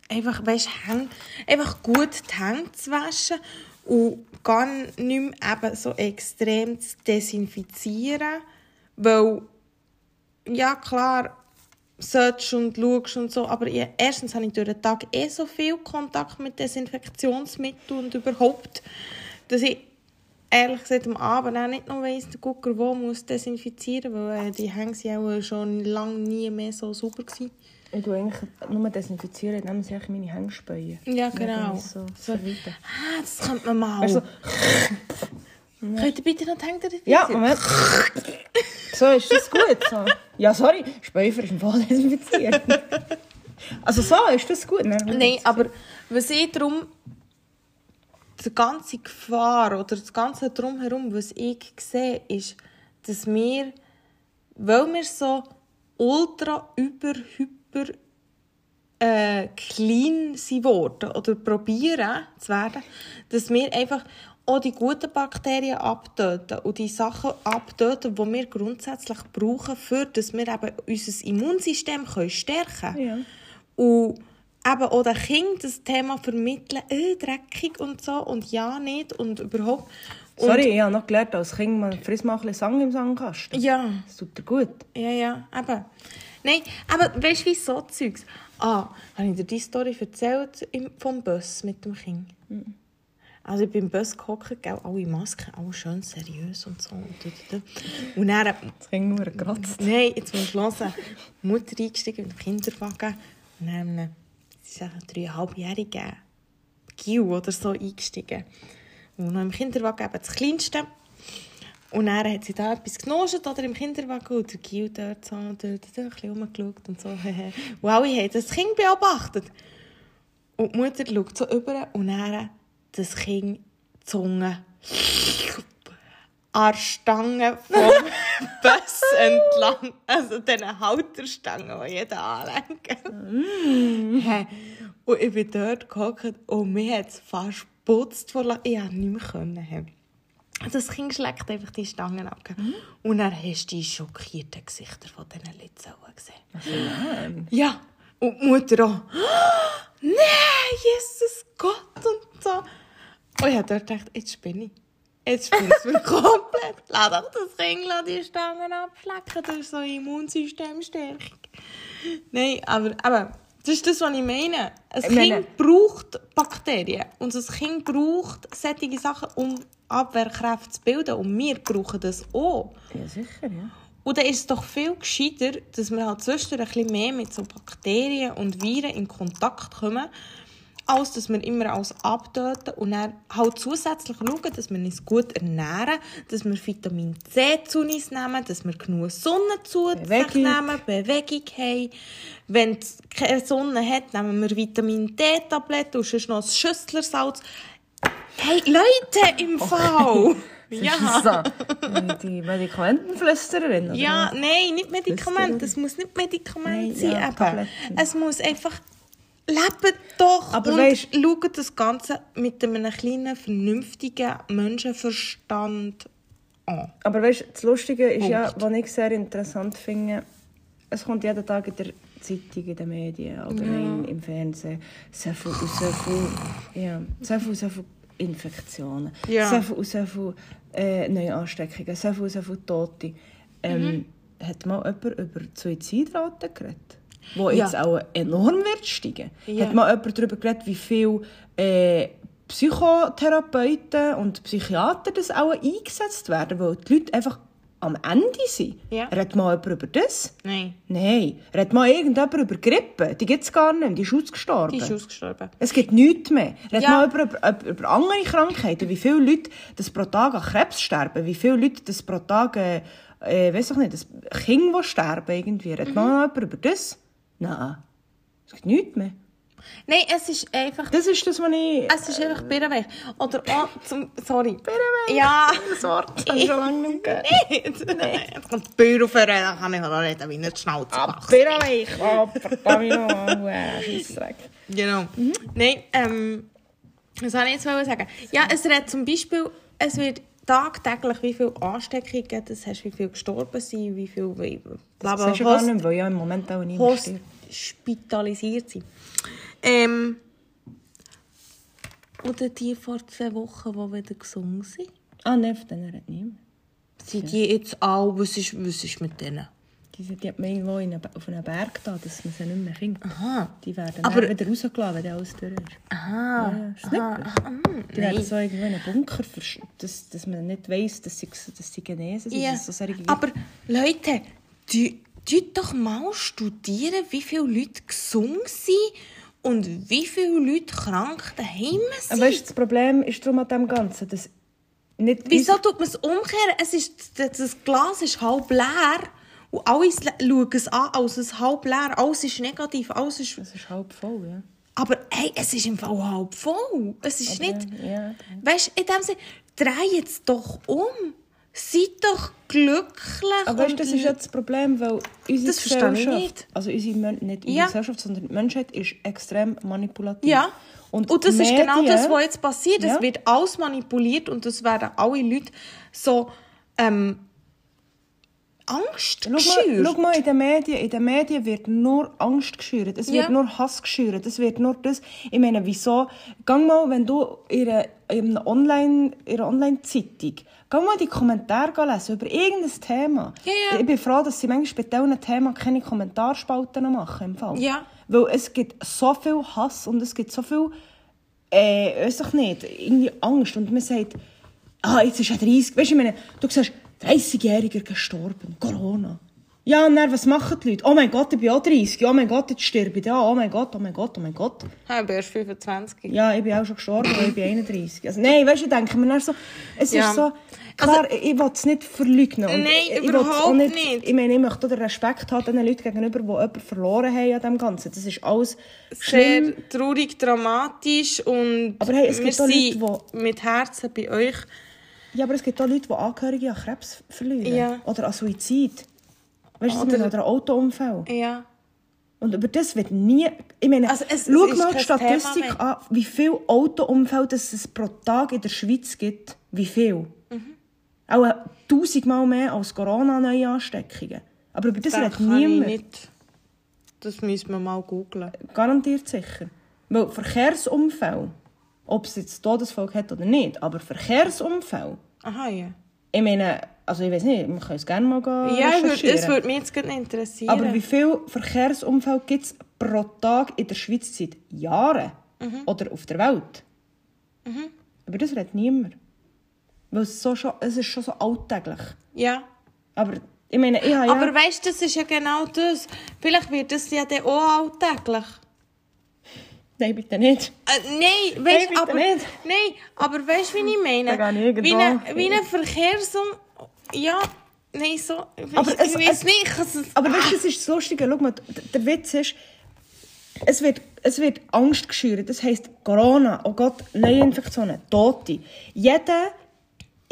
einfach, weißt, Hände, einfach gut die Hände zu waschen und gar nicht mehr eben so extrem zu desinfizieren, weil, ja klar, solltest und schaust und so, aber ich, erstens habe ich durch den Tag eh so viel Kontakt mit Desinfektionsmitteln und überhaupt, dass ich ehrlich gesagt am Abend auch nicht noch weiss, der Gucker, wo muss desinfizieren, weil äh, die Hänge sind auch schon lange nie mehr so sauber gewesen. Ich tue eigentlich nur desinfizieren, indem ich meine Hände spähe. Ja, genau. So So. Ah, das könnte man mal. Du, Könnt ihr bitte noch die Hänge desinfizieren? ja, Moment. So, ist das gut? So. Ja, sorry, Späufer ist im Fall desinfiziert. Also so, ist das gut? Nein, Nein, aber was ich darum die ganze Gefahr oder das ganze drumherum, was ich sehe, ist, dass wir, weil wir so ultra über hyper äh, clean sind worden oder probieren zu werden, dass wir einfach auch die guten Bakterien abtöten und die Sachen abtöten, die wir grundsätzlich brauchen, für dass wir eben unser Immunsystem können stärken können. Ja. Und eben auch den Kindern das Thema vermitteln, äh, dreckig und so und ja nicht und überhaupt. Und, Sorry, ich habe noch gelernt, als Kind, man frisst mal ein bisschen Sang im Sangkasten. Ja, Das tut dir gut. ja, ja, eben. Nein, aber weißt du, wie so Zeugs? Ah, habe ich dir die Story erzählt vom Bus mit dem Kind? Also ich bin im Bus gehockt, gell, alle Masken, alle schön seriös und so. Und, und, und. und dann, Das Kind nur gekratzt. nein, jetzt muss ich hören, Mutter eingestiegen mit dem Kinderwagen und dann ist ein dreieinhalbjähriger Gil oder so eingestiegen. Und noch im Kinderwagen eben das Kleinste. Und dann hat sie da etwas genossen oder im Kinderwagen und der Gil dort so dort, dort ein bisschen rumgeschaut und so. und alle haben das Kind beobachtet. Und die Mutter schaut so über und dann das Kind die Zunge an der Stange vom Bus entlang. Also diesen Halterstangen, die jeder anlenkt. Hey, Und ich bin dort gehockt und mir hat es fast geputzt vor Lachen. Ich konnte nicht mehr. Können. Das Kind schlägt einfach die Stangen ab. Und dann hast du die schockierten Gesichter von diesen Leuten gesehen. Ja, und die Mutter auch. Nein, Jesus Gott und so. Und ich habe dort gedacht, jetzt bin ich. Jetzt bin ich mir komplett. Lass doch das Kind lass die Stangen abschlecken. Das ist so Immunsystemstärkung. Nein, aber, aber das ist das, was ich meine. Ein Ich Kind meine- braucht Bakterien. Und ein Kind braucht solche Sachen, um Abwehrkräfte zu bilden. Und wir brauchen das auch. Ja, sicher, ja. Und dann ist es doch viel gescheiter, dass wir halt zwischendurch ein bisschen mehr mit so Bakterien und Viren in Kontakt kommen, als dass wir immer alles abtöten und dann halt zusätzlich schauen, dass wir uns gut ernähren, dass wir Vitamin C zu uns nehmen, dass wir genug Sonne zu sich Bewegung. nehmen, Bewegung haben. Wenn es keine Sonne hat, nehmen wir Vitamin D-Tabletten und sonst noch ein Schüsslersalz. Hey, Leute, im Fall! ja. Die Medikamentenflüstererin, oder? Ja, nein, nicht Medikamente. Es muss nicht Medikament Nein, sein. ja. Es muss einfach. Lebt doch Aber und weisst- schaut das Ganze mit einem kleinen, vernünftigen Menschenverstand an. Aber weißt du, das Lustige ist ja, was ich sehr interessant finde, es kommt jeden Tag in der Zeitung, in den Medien, allgemein im Fernsehen, so viel, so viel, ja, so viel, so viel Infektionen, Ja. so viel, so viel äh, neue Ansteckungen, so viel, so viel Tote. Ähm, Hat mal jemand über die Suizidrate geredet? Wo Ja. jetzt auch enorm wird steigen. Ja. Hat mal jemand darüber geredet, wie viel äh, Psychotherapeuten und Psychiater das auch eingesetzt werden, weil die Leute einfach am Ende sind. Ja. Redet mal jemand über das? Nein, Nein. Redet mal irgendjemand über Grippe? Die gibt es gar nicht die ist ausgestorben. die ist ausgestorben. Es gibt nichts mehr. Redet Ja. mal über, über, über andere Krankheiten. Wie viele Leute das pro Tag an Krebs sterben. Wie viele Leute das pro Tag, äh, äh, weiss ich nicht, das Kinder, die sterben irgendwie. Redet Mhm. mal jemand über das? Nein. Es gibt nichts mehr. Nein, es ist einfach. Das ist das, was ich... Es ist einfach Birrenweich. Oder auch zum. Sorry. Birrenweich. Ja. Das Wort das ich schon lange nicht gehört. Nein. Jetzt kommt die Büro vor, dann kann ich noch reden, wie nicht die Schnauze macht. Birrenweich. Oh, verdammt nochmal. Scheissdreck. Genau. Nein, ähm, was soll ich jetzt sagen? Ja, es redet zum Beispiel, es wird tagtäglich, wie viele Ansteckungen es, hast, wie viele gestorben sind, wie viele wie, bla, Das ist ja gar nicht, weil ja im Moment auch niemand stirbt. Hospitalisiert sind. Ähm, oder die vor zwei Wochen, die wieder gesungen sind. Ah, nein, von denen redet niemand. Sind die jetzt alle, was ist, was ist mit denen? Die, sind- die hat man irgendwo in auf einem Berg da, dass man sie nicht mehr findet. Aha. Die werden Aber- wieder rausgelassen, wenn alles durch ist. Aha. Ja, ist nicht aha, aha, mm, Die werden so irgendwo in einen Bunker, dass, dass man nicht weiss, dass sie, dass sie genesen sind. Ja. so. Aber Leute, die, die doch mal studieren, wie viele Leute gesungen sind und wie viele Leute krank daheim sind. Aber weißt, das Problem ist darum an dem Ganzen, dass nicht Wieso tut man es umkehren? Es ist, das Glas ist halb leer und alle le- schauen es an als es halb leer. Alles ist negativ, alles ist... Es ist halb voll, ja. Aber hey, es ist im Fall halb voll. Es ist nicht... Ja, Weißt du, in dem Sinne, dreh es doch um. Seid doch glücklich. Aber weißt, das ist ja das Problem, weil unsere Das Gesellschaft, nicht. also unsere, nicht unsere Ja. Gesellschaft, sondern die Menschheit ist extrem manipulativ. Ja. Und, Und, das ist genau das, was jetzt passiert. Es Ja. wird alles manipuliert und es werden alle Leute so ähm, Angst Schau mal, geschürt. schau mal, in den Medien, in den Medien wird nur Angst geschürt. Es wird Ja. nur Hass geschürt. Es wird nur das. Ich meine, wieso? Gang mal, wenn du in einer, in einer Online, gang mal die Kommentare lesen über irgendein Thema. Ja, ja. Ich bin froh, dass sie manchmal bei diesen Themen keine Kommentarspalten machen im Fall. Ja. Weil es gibt so viel Hass und es gibt so viel, äh, weiß ich nicht, irgendwie Angst. Und man sagt, ah, jetzt ist er 30. Weißt du, ich meine, du sagst, 30-Jähriger gestorben, Corona. Ja, und dann, was machen die Leute? Oh mein Gott, ich bin auch 30. Oh mein Gott, jetzt sterbe ich da. Oh mein Gott, oh mein Gott, oh mein Gott. Ja, ich bin erst 25. Ja, ich bin auch schon gestorben, weil ich bin 31. Also, nein, weißt du, ich denke mir dann so, es Ja. ist so, klar, ich will es nicht verleugnen. Nein, ich überhaupt auch nicht. Ich meine, ich möchte den Respekt haben den Leuten gegenüber, die jemanden verloren haben an dem Ganzen. Das ist alles Sehr schlimm. traurig, dramatisch und Aber hey, es gibt auch Leute, mit Herzen bei euch. Ja, aber es gibt auch Leute, die Angehörige an Krebs verlieren. Ja. Oder an Suizid. Weißt du, Oder- oder, an Autounfall. Ja. Und über das wird nie... Ich meine, Also es- schau es mal die Thema Statistik mehr. an, wie viele Autounfälle das es pro Tag in der Schweiz gibt. Wie viel? Mhm. Auch tausendmal mehr als Corona-Neuansteckungen. Aber über das Das redet niemand. nicht. Das müssen wir mal googlen. Garantiert sicher. Weil Verkehrsunfälle, ob es jetzt Todesfolge hat oder nicht, aber Verkehrsunfälle, Aha, ja. ich meine, also ich weiß nicht, wir können es gerne mal gehen Ja, es würde mich jetzt gerade interessieren. Aber wie viele Verkehrsunfälle gibt es pro Tag in der Schweiz seit Jahren? Mhm. Oder auf der Welt? Aber das redet niemand. Weil es, so schon, es ist schon so alltäglich. Ja. Aber ich meine, ich habe ja... Aber weißt du, das ist ja genau das. Vielleicht wird das ja dann auch alltäglich. Nein, bitte nicht. Äh, nein, Nein, weißt bitte aber, nicht. nein, aber weißt du, wie ich meine? Ich wie ein wie ein Verkehrsum... Ja, nein, so... Aber ich, es- ich weiß es- nicht, es... Aber weißt du, das ist das Lustige. Schau mal, der Witz ist, es wird, es wird Angst geschürt. Das heisst, Corona, oh Gott, Neuinfektionen, Tote. Jeder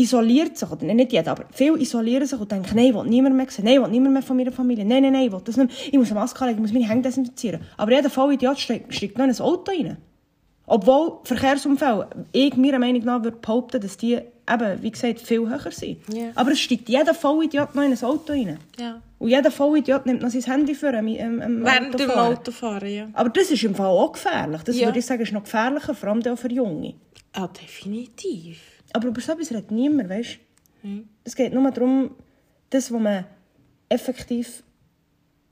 isoliert sich, oder nicht jeder, aber viele isolieren sich und denken, nein, ich will niemand mehr sehen, nein, ich will niemand mehr von meiner Familie, nein, nein, nein, ich will das nicht mehr. Ich muss eine Maske legen, ich muss meine Hände desinfizieren. Aber jeder Vollidiot steigt, steigt noch in ein Auto rein. Obwohl Verkehrsunfälle, ich meiner Meinung nach würde behaupten, dass die eben, wie gesagt, viel höher sind. Ja. Aber es steigt jeder Vollidiot noch in ein Auto rein. Ja. Und jeder Vollidiot nimmt noch sein Handy für am, am, am Während dem Autofahren. Autofahren, ja. Aber das ist im Fall auch gefährlich. Das Ja. würde ich sagen, ist noch gefährlicher, vor allem auch für Junge. Ah, definitiv. Aber über so etwas redet niemand, weißt du? Hm. Es geht nur darum, das, was man effektiv...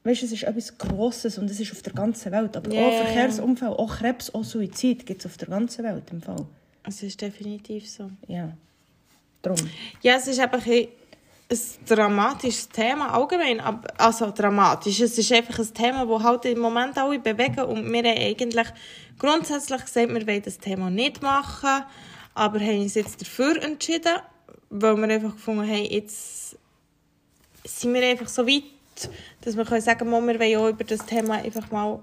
Weißt du, es ist etwas Grosses und es ist auf der ganzen Welt. Aber Ja, auch. Verkehrsunfälle, auch Krebs, auch Suizid gibt es auf der ganzen Welt im Fall. Es ist definitiv so. Ja. Darum. Ja, es ist einfach ein, ein dramatisches Thema allgemein. aber- Also dramatisch. Es ist einfach ein Thema, das halt im Moment alle bewegen. Und wir haben eigentlich grundsätzlich gesagt, wir wollen das Thema nicht machen. Aber haben uns jetzt dafür entschieden, weil wir einfach gefunden haben, jetzt sind wir einfach so weit, dass wir können sagen können, wir wollen auch über das Thema einfach mal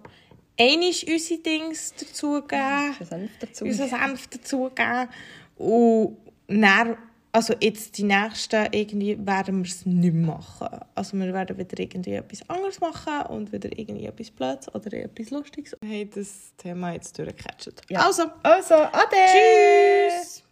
einisch unsere Dings dazugeben Ein Senf dazu. unser Senf dazugeben. Und dann, also jetzt die nächsten irgendwie werden wir es nicht mehr machen. Also wir werden wieder irgendwie etwas anderes machen und wieder irgendwie etwas Blödes oder etwas Lustiges. Wir haben das Thema jetzt durchgecatcht. Ja. Also, Also, ade! tschüss!